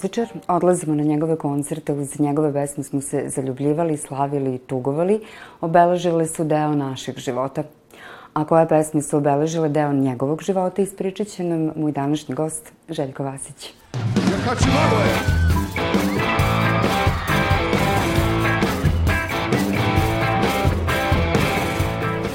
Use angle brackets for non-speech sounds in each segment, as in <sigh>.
Muzičar, odlazimo na njegove koncerte, uz njegove pesme smo se zaljubljivali, slavili i tugovali, obeležile su deo naših života. A koje pesme su obeležile deo njegovog života, ispričat će nam moj današnji gost, Željko Vasić. Ja kači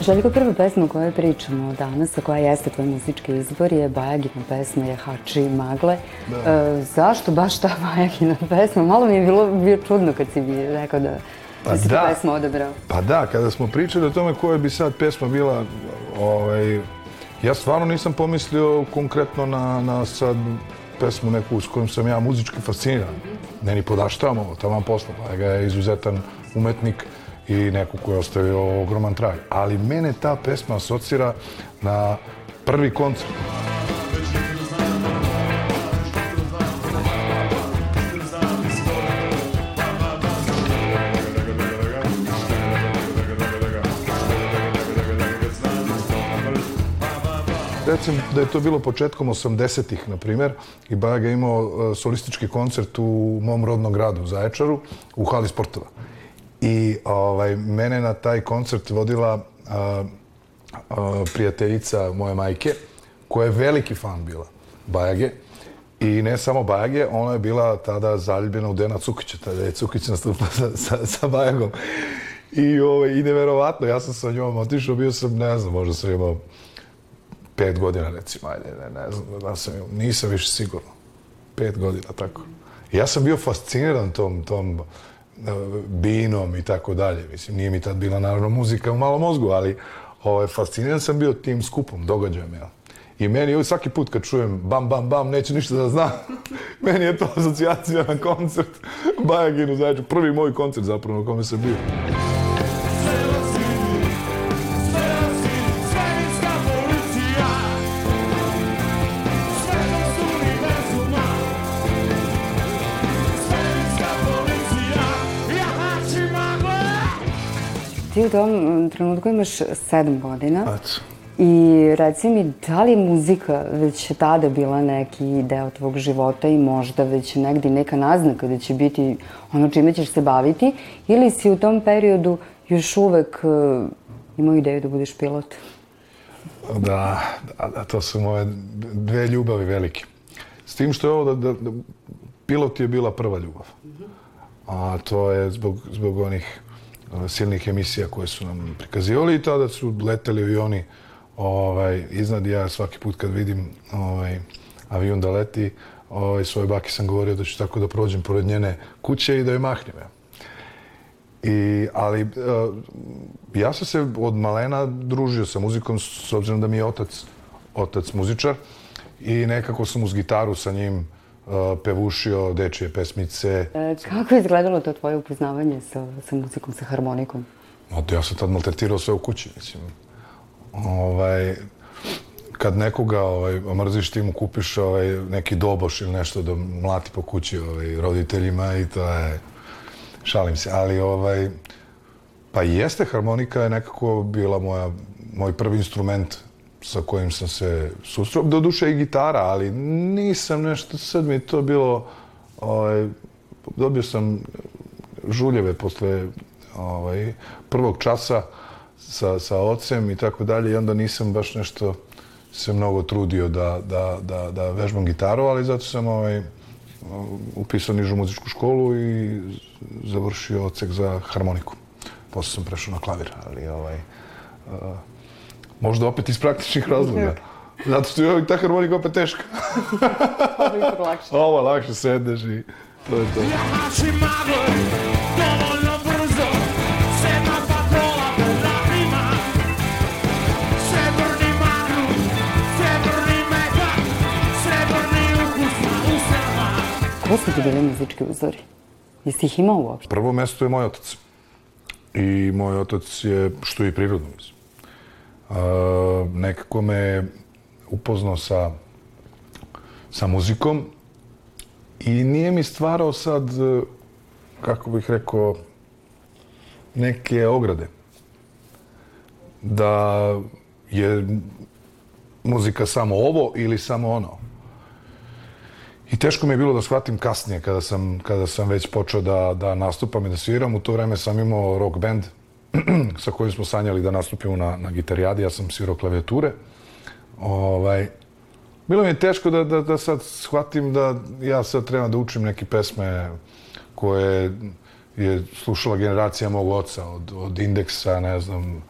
Željko, prva pesma o kojoj pričamo danas, a koja jeste tvoj muzički izbor, je Bajagina pesma je Hači Magle. Da. E, zašto baš ta Bajagina pesma? Malo mi je bilo, bio čudno kad si mi rekao da, pa da si da. pesmu odabrao. Pa da, kada smo pričali o tome koja bi sad pesma bila, ovaj, ja stvarno nisam pomislio konkretno na, na sad pesmu neku s kojom sam ja muzički fasciniran. Ne ni podaštavam ovo, tamo posla. Bajaga je izuzetan umetnik i neko ko je ostavio ogroman trag. Ali mene ta pesma asocira na prvi koncert. Recim da je to bilo početkom 80-ih, na primer, i Bajaga imao e, solistički koncert u mom rodnom gradu, Zaječaru, u hali sportova. I ovaj, mene na taj koncert vodila a, a, prijateljica moje majke, koja je veliki fan bila Bajage. I ne samo Bajage, ona je bila tada zaljubljena u Dena Cukića, tada je Cukić nastupa sa, sa, sa Bajagom. I, ovaj, I neverovatno, ja sam sa njom otišao, bio sam, ne znam, možda sam imao pet godina, recimo, ajde, ne, ne znam, da sam imao, nisam više sigurno. Pet godina, tako. I ja sam bio fasciniran tom, tom, binom i tako dalje. Mislim, nije mi tad bila naravno muzika u malom mozgu, ali ovaj, fasciniran sam bio tim skupom, događajem, ja. I meni svaki put kad čujem bam, bam, bam, neće ništa da zna, <laughs> meni je to asocijacija na koncert Bajaginu, znači prvi moj koncert zapravo na kome sam bio. Ti u tom trenutku imaš sedam godina. Eto. I reci mi, da li je muzika već tada bila neki deo tvog života i možda već negdje neka naznaka da će biti ono čime ćeš se baviti ili si u tom periodu još uvek uh, imao ideju da budeš pilot? Da, da, da, to su moje dve ljubavi velike. S tim što je ovo da, da, da pilot je bila prva ljubav. A to je zbog, zbog onih silnih emisija koje su nam prikazivali i tada su leteli avioni ovaj, iznad. Ja svaki put kad vidim ovaj, avion da leti, ovaj, svoj baki sam govorio da ću tako da prođem pored njene kuće i da joj mahnem. Ja. I, ali uh, ja sam se od malena družio sa muzikom s obzirom da mi je otac, otac muzičar i nekako sam uz gitaru sa njim pevušio dečije pesmice. E, kako je izgledalo to tvoje upoznavanje sa, sa muzikom, sa harmonikom? No, ja sam tad maltretirao sve u kući, mislim. Ovaj, kad nekoga ovaj, omrziš, ti mu kupiš ovaj, neki doboš ili nešto da mlati po kući ovaj, roditeljima i to je... Šalim se, ali ovaj... Pa jeste, harmonika je nekako bila moja, moj prvi instrument sa kojim sam se susreo. Do duše i gitara, ali nisam nešto, sad mi to bilo, ovaj, dobio sam žuljeve posle ovaj, prvog časa sa, sa ocem i tako dalje i onda nisam baš nešto se mnogo trudio da, da, da, da vežbam gitaru, ali zato sam ovaj, upisao nižu muzičku školu i završio ocek za harmoniku. Posle sam prešao na klavir, ali ovaj, uh, Možda opet iz praktičnih razloga. <laughs> Zato što je ta harmonika opet teška. Ovo je lakše. <laughs> Ovo lakše sedneš i to je to. Ko su ti bili muzički uzori? Jesi ih imao uopšte? Prvo mesto je moj otac. I moj otac je, što je i prirodno, mislim nekako me upoznao sa, sa muzikom i nije mi stvarao sad, kako bih rekao, neke ograde. Da je muzika samo ovo ili samo ono. I teško mi je bilo da shvatim kasnije, kada sam, kada sam već počeo da, da nastupam i da sviram. U to vreme sam imao rock band <clears throat> sa kojim smo sanjali da nastupimo na, na gitarijadi. Ja sam svirao klavijature. Ovaj, bilo mi je teško da, da, da sad shvatim da ja sad trebam da učim neke pesme koje je slušala generacija mog oca od, od indeksa, ne znam,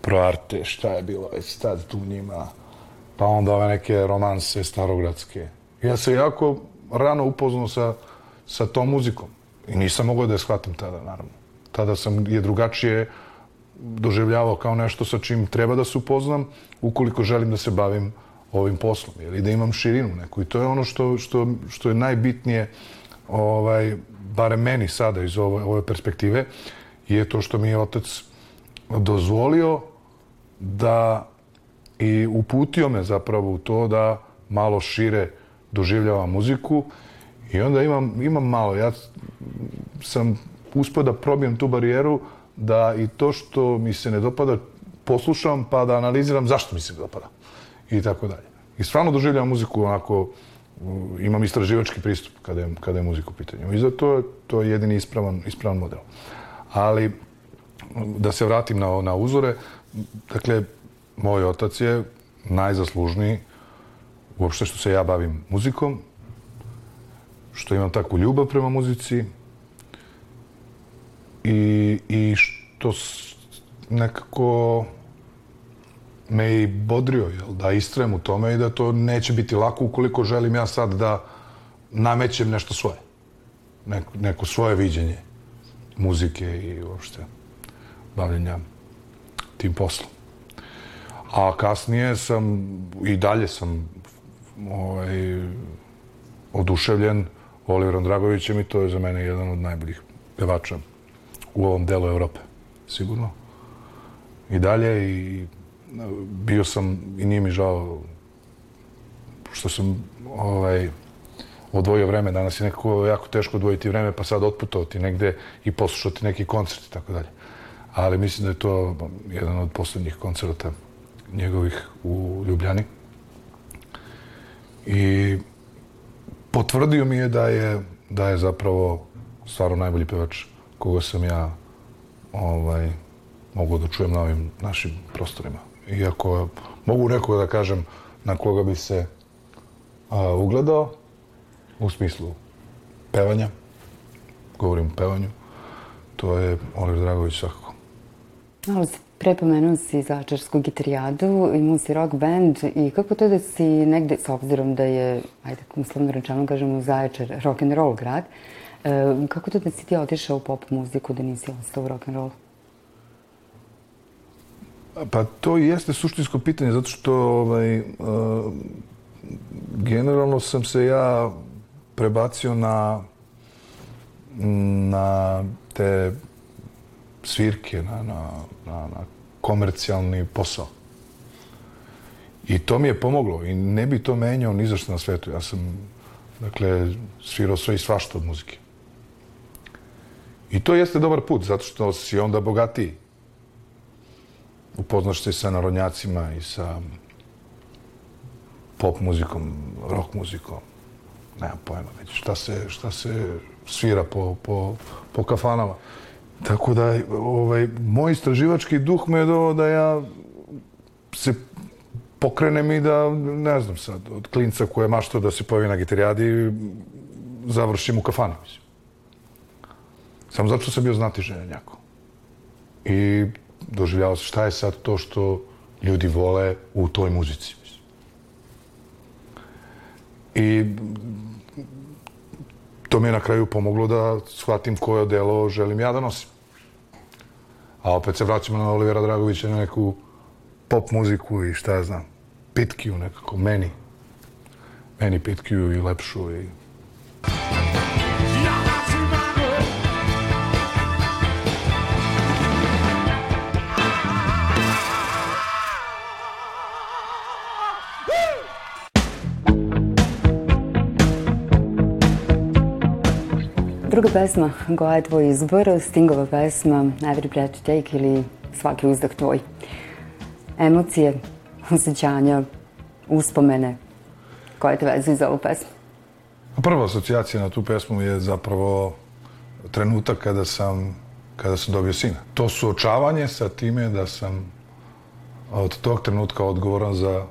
proarte, šta je bilo već tad tu njima, pa onda ove neke romanse starogradske. Ja se jako rano upoznao sa, sa tom muzikom i nisam mogao da je shvatim tada, naravno. Tada sam je drugačije doživljavao kao nešto sa čim treba da se upoznam ukoliko želim da se bavim ovim poslom, jer i da imam širinu neku. I to je ono što, što, što je najbitnije, ovaj, barem meni sada iz ove, ove perspektive, je to što mi je otac dozvolio da i uputio me zapravo u to da malo šire doživljavam muziku i onda imam, imam malo, ja sam uspio da probijem tu barijeru da i to što mi se ne dopada poslušam pa da analiziram zašto mi se ne dopada i tako dalje. I stvarno doživljavam muziku onako, imam istraživački pristup kada je, kada je muzika u pitanju. I zato je to jedini ispravan, ispravan model. Ali, da se vratim na, na uzore, dakle, moj otac je najzaslužniji uopšte što se ja bavim muzikom, što imam takvu ljubav prema muzici i, i što nekako me i bodrio, jel, da istrajem u tome i da to neće biti lako ukoliko želim ja sad da namećem nešto svoje. Neko, neko svoje viđenje muzike i uopšte bavljenja tim poslom. A kasnije sam, i dalje sam ovaj, oduševljen Oliverom Dragovićem i to je za mene jedan od najboljih pevača u ovom delu Evrope, sigurno. I dalje i bio sam i nije mi žao što sam ovaj, odvojio vreme. Danas je nekako jako teško odvojiti vreme, pa sad otputovati negde i poslušati neki koncert i tako dalje. Ali mislim da je to jedan od poslednjih koncerta njegovih u Ljubljani. I potvrdio mi je da je, da je zapravo stvarno najbolji pevač koga sam ja ovaj, mogu da čujem na ovim našim prostorima. Iako mogu nekoga da kažem na koga bi se a, ugledao u smislu pevanja, govorim o pevanju, to je Oliver Dragović svakako. Ali Prepomenuo si Začarsku gitarijadu, imao si rock band i kako to da si negde, s obzirom da je, ajde, uslovno rečeno kažemo, Zaječar rock and roll grad, e, kako to da si ti otišao u pop muziku, da nisi ostao u rock and roll? Pa to i jeste suštinsko pitanje, zato što ovaj, generalno sam se ja prebacio na na te svirke, na, na, na, na komercijalni posao. I to mi je pomoglo i ne bi to menjao ni zašto na svetu. Ja sam, dakle, svirao sve i svašta od muzike. I to jeste dobar put, zato što si onda bogatiji. Upoznaš se sa narodnjacima i sa pop muzikom, rock muzikom. Nemam pojma već šta se, šta se svira po, po, po kafanama. Tako da, ovaj, moj istraživački duh me je dovao da ja se pokrenem i da, ne znam sad, od klinca koje mašto da se pojavi na gitarijadi, završim u kafanu, mislim. Samo zato što sam bio znati ženjako. I doživljavao se šta je sad to što ljudi vole u toj muzici. I to mi je na kraju pomoglo da shvatim koje delo želim ja da nosim. A opet se vraćamo na Olivera Dragovića, na neku pop muziku i šta ja znam, pitkiju nekako, meni. Meni pitkiju i lepšu i Druga pesma koja je tvoj izbor, Stingova pesma Every Breath You Take ili Svaki uzdah tvoj. Emocije, osjećanja, uspomene koje te vezuju za ovu pesmu? prva asocijacija na tu pesmu je zapravo trenutak kada sam, kada sam dobio sina. To suočavanje sa time da sam od tog trenutka odgovoran za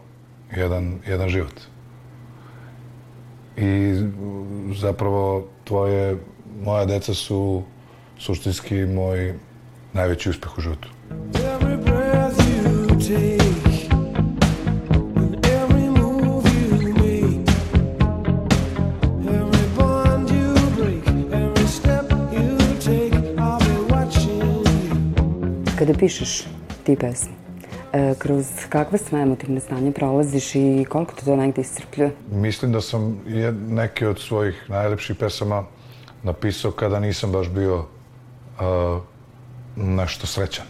jedan, jedan život. I zapravo tvoje, moja deca su suštinski moj najveći uspeh u životu. Every breath you take Kada pišeš ti pesme, e, kroz kakve sve emotivne stanje prolaziš i koliko te to negde iscrpljuje? Mislim da sam neke od svojih najlepših pesama napisao kada nisam baš bio uh, nešto srećan.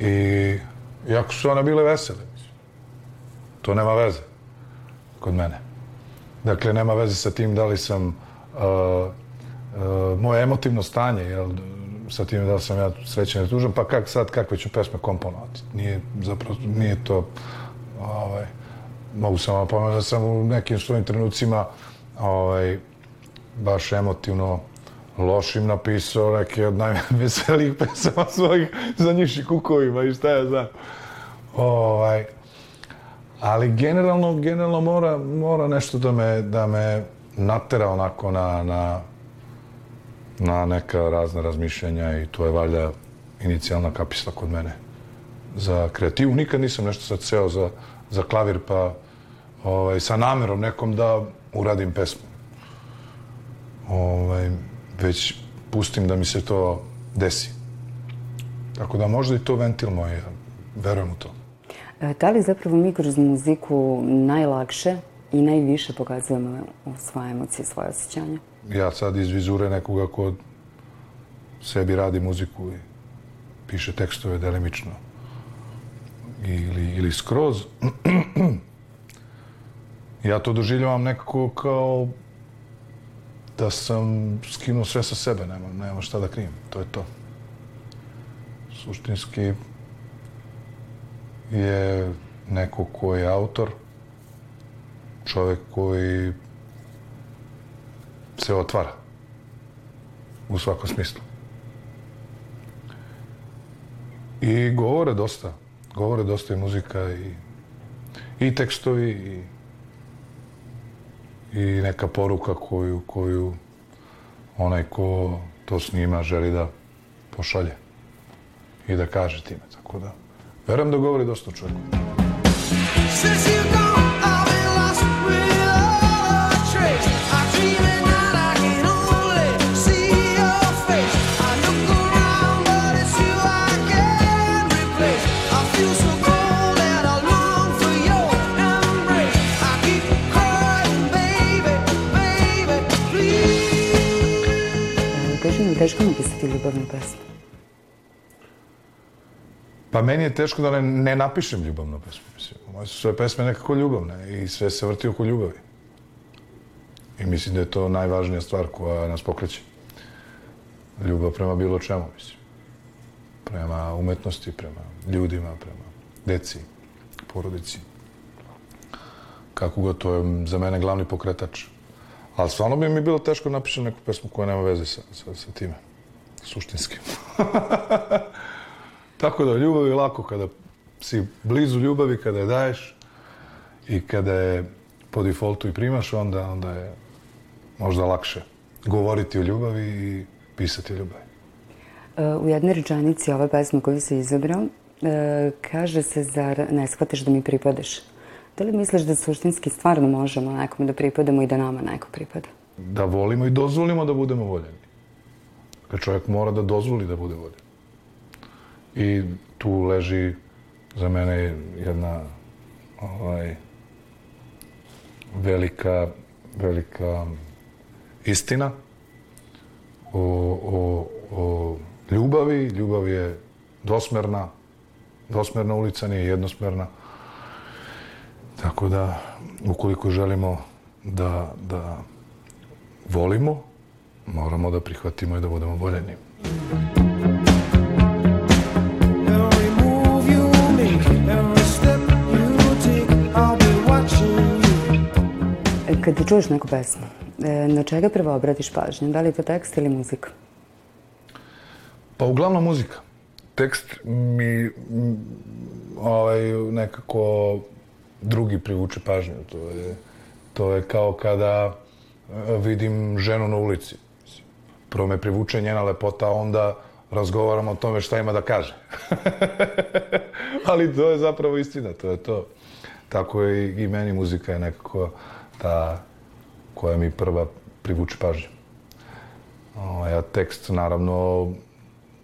I jako su one bile vesele. To nema veze kod mene. Dakle, nema veze sa tim da li sam uh, uh, moje emotivno stanje, jel, sa tim da li sam ja srećan ili tužan, pa kak sad, kakve ću pesme komponovati. Nije, zapravo, nije to, ovaj, mogu samo pomenuti da sam u nekim svojim trenucima ovaj, baš emotivno lošim napisao neke od najveselijih <laughs> pesama svojih za njiši kukovima i šta ja znam. Ovaj, ali generalno, generalno mora, mora nešto da me, da me natera onako na, na, na neka razna razmišljanja i to je valjda inicijalna kapisla kod mene za kreativu. Nikad nisam nešto sad seo za, za klavir pa ovaj, sa namerom nekom da uradim pesmu. Ovaj, već pustim da mi se to desi. Tako da možda i to ventil moj, verujem u to. E, da li zapravo mi kroz muziku najlakše i najviše pokazujemo svoje emocije, svoje osjećanja? Ja sad iz vizure nekoga ko sebi radi muziku i piše tekstove delimično ili, ili skroz, <clears throat> ja to doživljavam nekako kao da sam skinuo sve sa sebe, nema, nema šta da krijem, to je to. Suštinski je neko ko je autor, čovek koji se otvara u svakom smislu. I govore dosta, govore dosta i muzika i, i tekstovi i i neka poruka koju, koju onaj ko to snima želi da pošalje i da kaže time. Tako da, verujem da govori dosta čovjeku. Teško napisati ljubavnu pesmu? Pa meni je teško da ne, ne napišem ljubavnu pesmu. Mislim. Moje su sve pesme nekako ljubavne i sve se vrti oko ljubavi. I mislim da je to najvažnija stvar koja nas pokreće. Ljubav prema bilo čemu, mislim. Prema umetnosti, prema ljudima, prema deci, porodici. Kako god, to je za mene glavni pokretač Ali stvarno bi mi bilo teško da napišem neku pesmu koja nema veze sa, sa, sa time. Suštinski. <laughs> Tako da ljubav je lako kada si blizu ljubavi, kada je daješ i kada je po defaultu i primaš, onda, onda je možda lakše govoriti o ljubavi i pisati o ljubavi. E, u jednoj rečanici ove pesme koju si izabrao, e, kaže se, zar ne shvatiš da mi pripadaš? Da li misliš da suštinski stvarno možemo nekome da pripadamo i da nama neko pripada? Da volimo i dozvolimo da budemo voljeni. Kad čovjek mora da dozvoli da bude voljen. I tu leži za mene jedna ovaj, velika, velika istina o, o, o ljubavi. Ljubav je dosmerna, dosmerna ulica nije jednosmerna. Tako da, ukoliko želimo da, da volimo, moramo da prihvatimo i da budemo voljeni. Kad ti čuješ neku pesmu, e, na čega prvo obratiš pažnju? Da li je to tekst ili muzika? Pa uglavnom muzika. Tekst mi ovaj, nekako drugi privuče pažnju. To je, to je kao kada e, vidim ženu na ulici. Prvo me privuče njena lepota, onda razgovaramo o tome šta ima da kaže. <laughs> Ali to je zapravo istina, to je to. Tako je i meni muzika je nekako ta koja mi prva privuče pažnju. Ovaj, a tekst, naravno,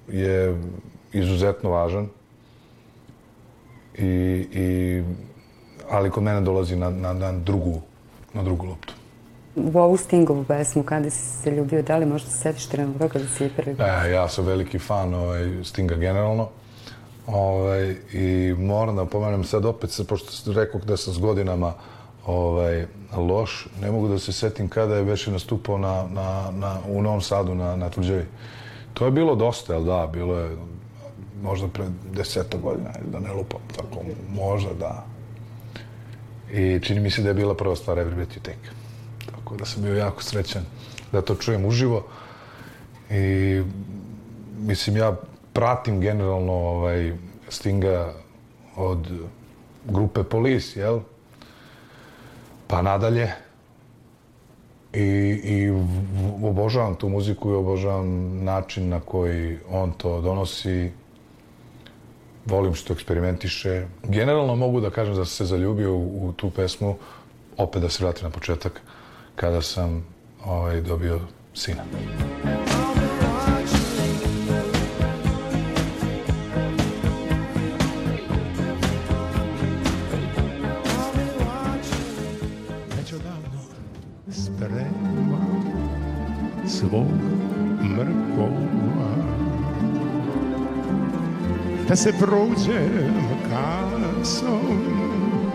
je izuzetno važan. I, i, ali kod mene dolazi na, na, na, drugu, na drugu loptu. U ovu Stingovu pesmu, kada si se ljubio, da li možda se setiš trenutka kada si je prvi? E, ja sam veliki fan ovaj, Stinga generalno. Ovaj, I moram da pomenem sad opet, pošto rekao da sam s godinama ovaj, loš, ne mogu da se setim kada je već nastupao na, na, na, u Novom Sadu na, na Tvrđevi. To je bilo dosta, jel da, bilo je možda pre deseta godina, da ne lupam, tako, možda da. I čini mi se da je bila prva stvar Every Breath You Take. Tako da sam bio jako srećan da to čujem uživo. I mislim, ja pratim generalno ovaj, Stinga od grupe Police, jel? Pa nadalje. I, i obožavam tu muziku i obožavam način na koji on to donosi. Volim što eksperimentiše. Generalno mogu da kažem da sam se zaljubio u, u tu pesmu, opet da se vratim na početak, kada sam ovaj, dobio sina. svog se prođem kasom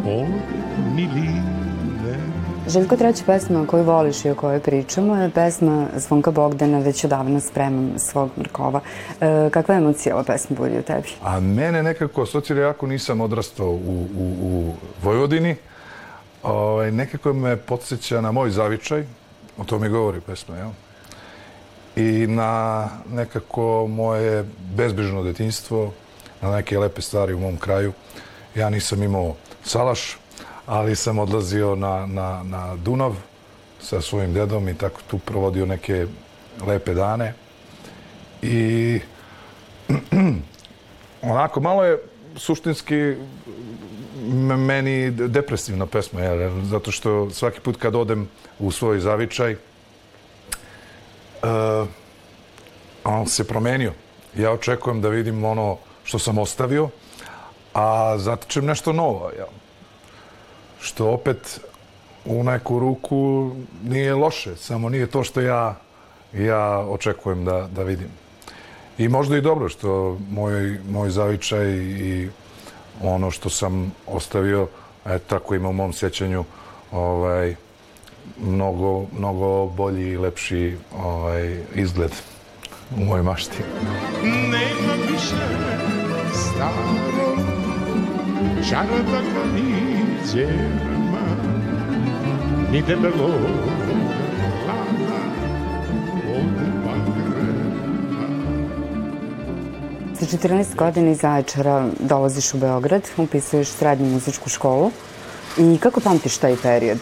od miline Željko, treća pesma koju voliš i o kojoj pričamo je pesma Zvonka Bogdana Već odavno spremam svog mrkova. E, kakva emocija ova pesma budi u tebi? A mene nekako, asocira jako nisam odrastao u, u, u Vojvodini. Ovaj, nekako me podsjeća na moj zavičaj, o tome govori pesma, jel? i na nekako moje bezbrižno detinjstvo, na neke lepe stvari u mom kraju. Ja nisam imao salaš, ali sam odlazio na, na, na Dunav sa svojim dedom i tako tu provodio neke lepe dane. I <clears throat> onako, malo je suštinski meni depresivna pesma, jer, zato što svaki put kad odem u svoj zavičaj, uh, on se promenio. Ja očekujem da vidim ono što sam ostavio, a zatičem nešto novo. Ja. Što opet u neku ruku nije loše, samo nije to što ja, ja očekujem da, da vidim. I možda i dobro što moj, moj zavičaj i ono što sam ostavio, eto tako ima u mom sjećanju, ovaj, mnogo, mnogo bolji i lepši ovaj, izgled u mojoj mašti. Nema više staro čarada kaniđerama ni debelo lana od. Sa 14 godina iz Zaječara dolaziš u Beograd, upisuješ srednju muzičku školu. I kako pamtiš taj period?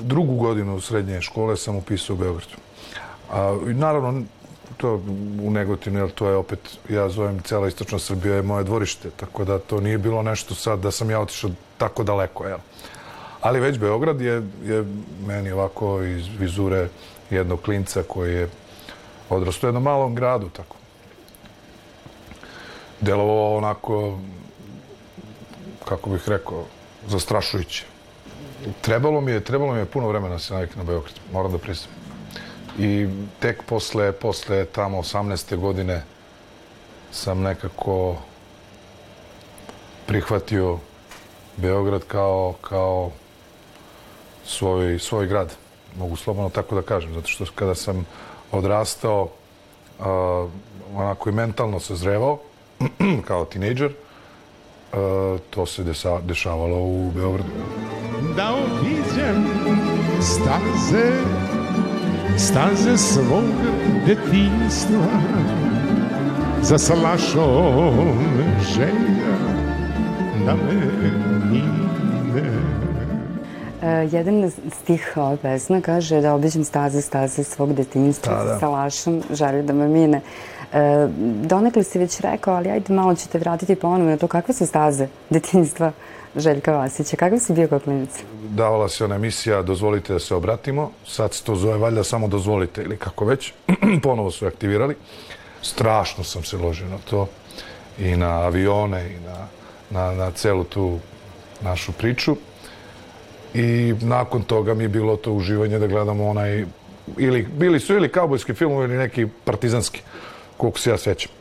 drugu godinu srednje škole sam upisao u Beogradu. A, naravno, to u Negotinu, jer to je opet, ja zovem cela istočna Srbija je moje dvorište, tako da to nije bilo nešto sad da sam ja otišao tako daleko, jel? Ali već Beograd je, je meni ovako iz vizure jednog klinca koji je odrastao u jednom malom gradu, tako. Delovao onako, kako bih rekao, zastrašujuće trebalo mi je, trebalo mi je puno vremena da se navikne na Beograd, moram da priznam. I tek posle, posle tamo 18. godine sam nekako prihvatio Beograd kao, kao svoj, svoj grad. Mogu slobodno tako da kažem, zato što kada sam odrastao, uh, onako i mentalno se zrevao, <clears throat> kao tinejdžer, uh, to se desa, dešavalo u Beogradu da obiđem staze, staze svog detinstva, za salašom želja da me mine. E, jedan stih ove pesme kaže da obiđem staze, staze svog detinjstva Da, da. sa lašom, želju da me mine. E, donekle si već rekao, ali ajde malo ću te vratiti ponovno na to kakve su staze detinjstva Željka Vasića. Kakav si bio kao klinac? Davala se ona emisija Dozvolite da se obratimo. Sad se to zove valjda samo dozvolite ili kako već. <clears throat> Ponovo su aktivirali. Strašno sam se ložio na to. I na avione i na, na, na celu tu našu priču. I nakon toga mi je bilo to uživanje da gledamo onaj ili bili su ili kaubojski filmovi ili neki partizanski koliko se ja sećam.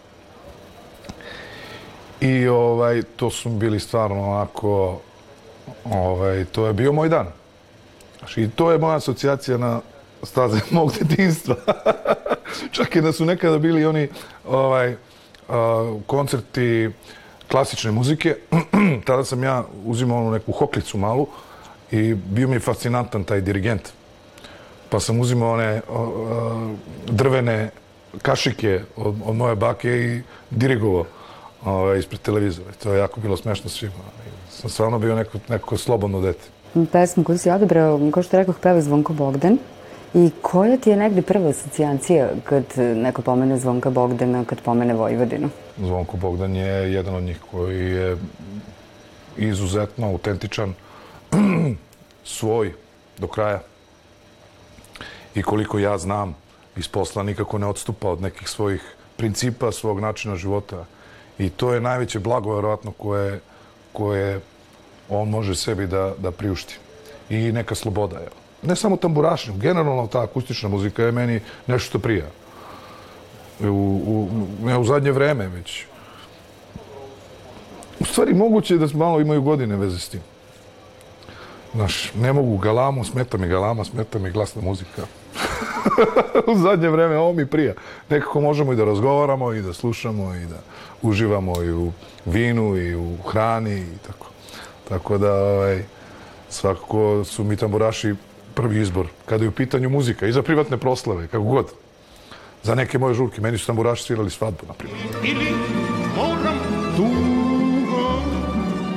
I ovaj, to su bili stvarno onako, ovaj, to je bio moj dan. I to je moja asocijacija na staze <laughs> mog detinjstva. <laughs> Čak i da su nekada bili oni ovaj, a, koncerti klasične muzike, <clears throat> tada sam ja uzimao onu neku hoklicu malu i bio mi fascinantan taj dirigent. Pa sam uzimao one drvene kašike od, od moje bake i dirigovao ovaj, ispred televizora. To je jako bilo smešno svima. Sam stvarno bio neko, neko slobodno dete. Pesmu koju si odabrao, kao što rekoh, peva Zvonko Bogdan. I koja ti je negde prva asocijacija kad neko pomene Zvonka Bogdana, kad pomene Vojvodinu? Zvonko Bogdan je jedan od njih koji je izuzetno autentičan, <clears throat> svoj do kraja. I koliko ja znam, iz posla nikako ne odstupa od nekih svojih principa, svog načina života. I to je najveće blago, verovatno, koje, koje on može sebi da, da priušti. I neka sloboda, evo. Ne samo tamburaši, generalno ta akustična muzika je meni nešto što prija. U, u, ne u zadnje vreme, već U stvari, moguće je da malo imaju godine veze s tim. Znaš, ne mogu galamu, smeta mi galama, smeta mi glasna muzika. <laughs> u zadnje vreme ovo mi prija. Nekako možemo i da razgovaramo i da slušamo i da uživamo i u vinu i u hrani i tako. Tako da, ovaj, svakako su mi tamburaši prvi izbor. Kada je u pitanju muzika i za privatne proslave, kako god. Za neke moje žurke. Meni su tamburaši svirali svadbu, na primjer. Ili moram dugo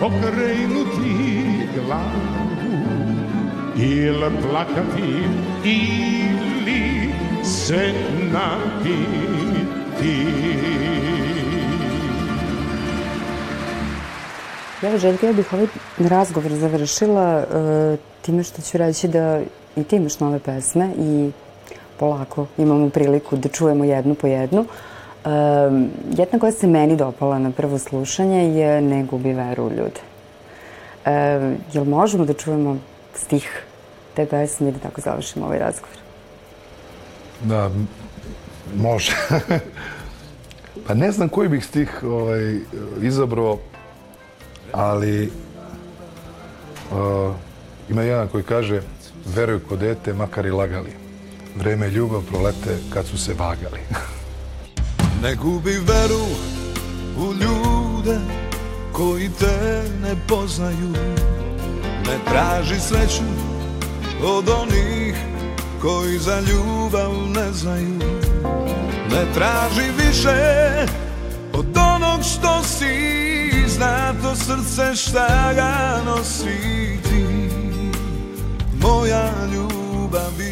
okrenuti glavu ili plakati ili se napiti. Ja, Željka, ja bih ovaj razgovor završila uh, time što ću reći da i ti imaš nove pesme i polako imamo priliku da čujemo jednu po jednu. Um, jedna koja se meni dopala na prvo slušanje je Ne gubi veru u ljude. Um, jel možemo da čujemo stih te pesme i da tako završimo ovaj razgovor? Da, može. <laughs> pa ne znam koji bih stih ovaj, izabrao, ali uh, ima jedan koji kaže veruj ko dete, makar i lagali. Vreme i ljubav prolete kad su se vagali. <laughs> Ne gubi veru u ljude koji te ne poznaju Ne traži sreću od onih koji za ljubav ne znaju Ne traži više od onog što si. Zna to srce šta ga nosi ti. Moja ljubav bi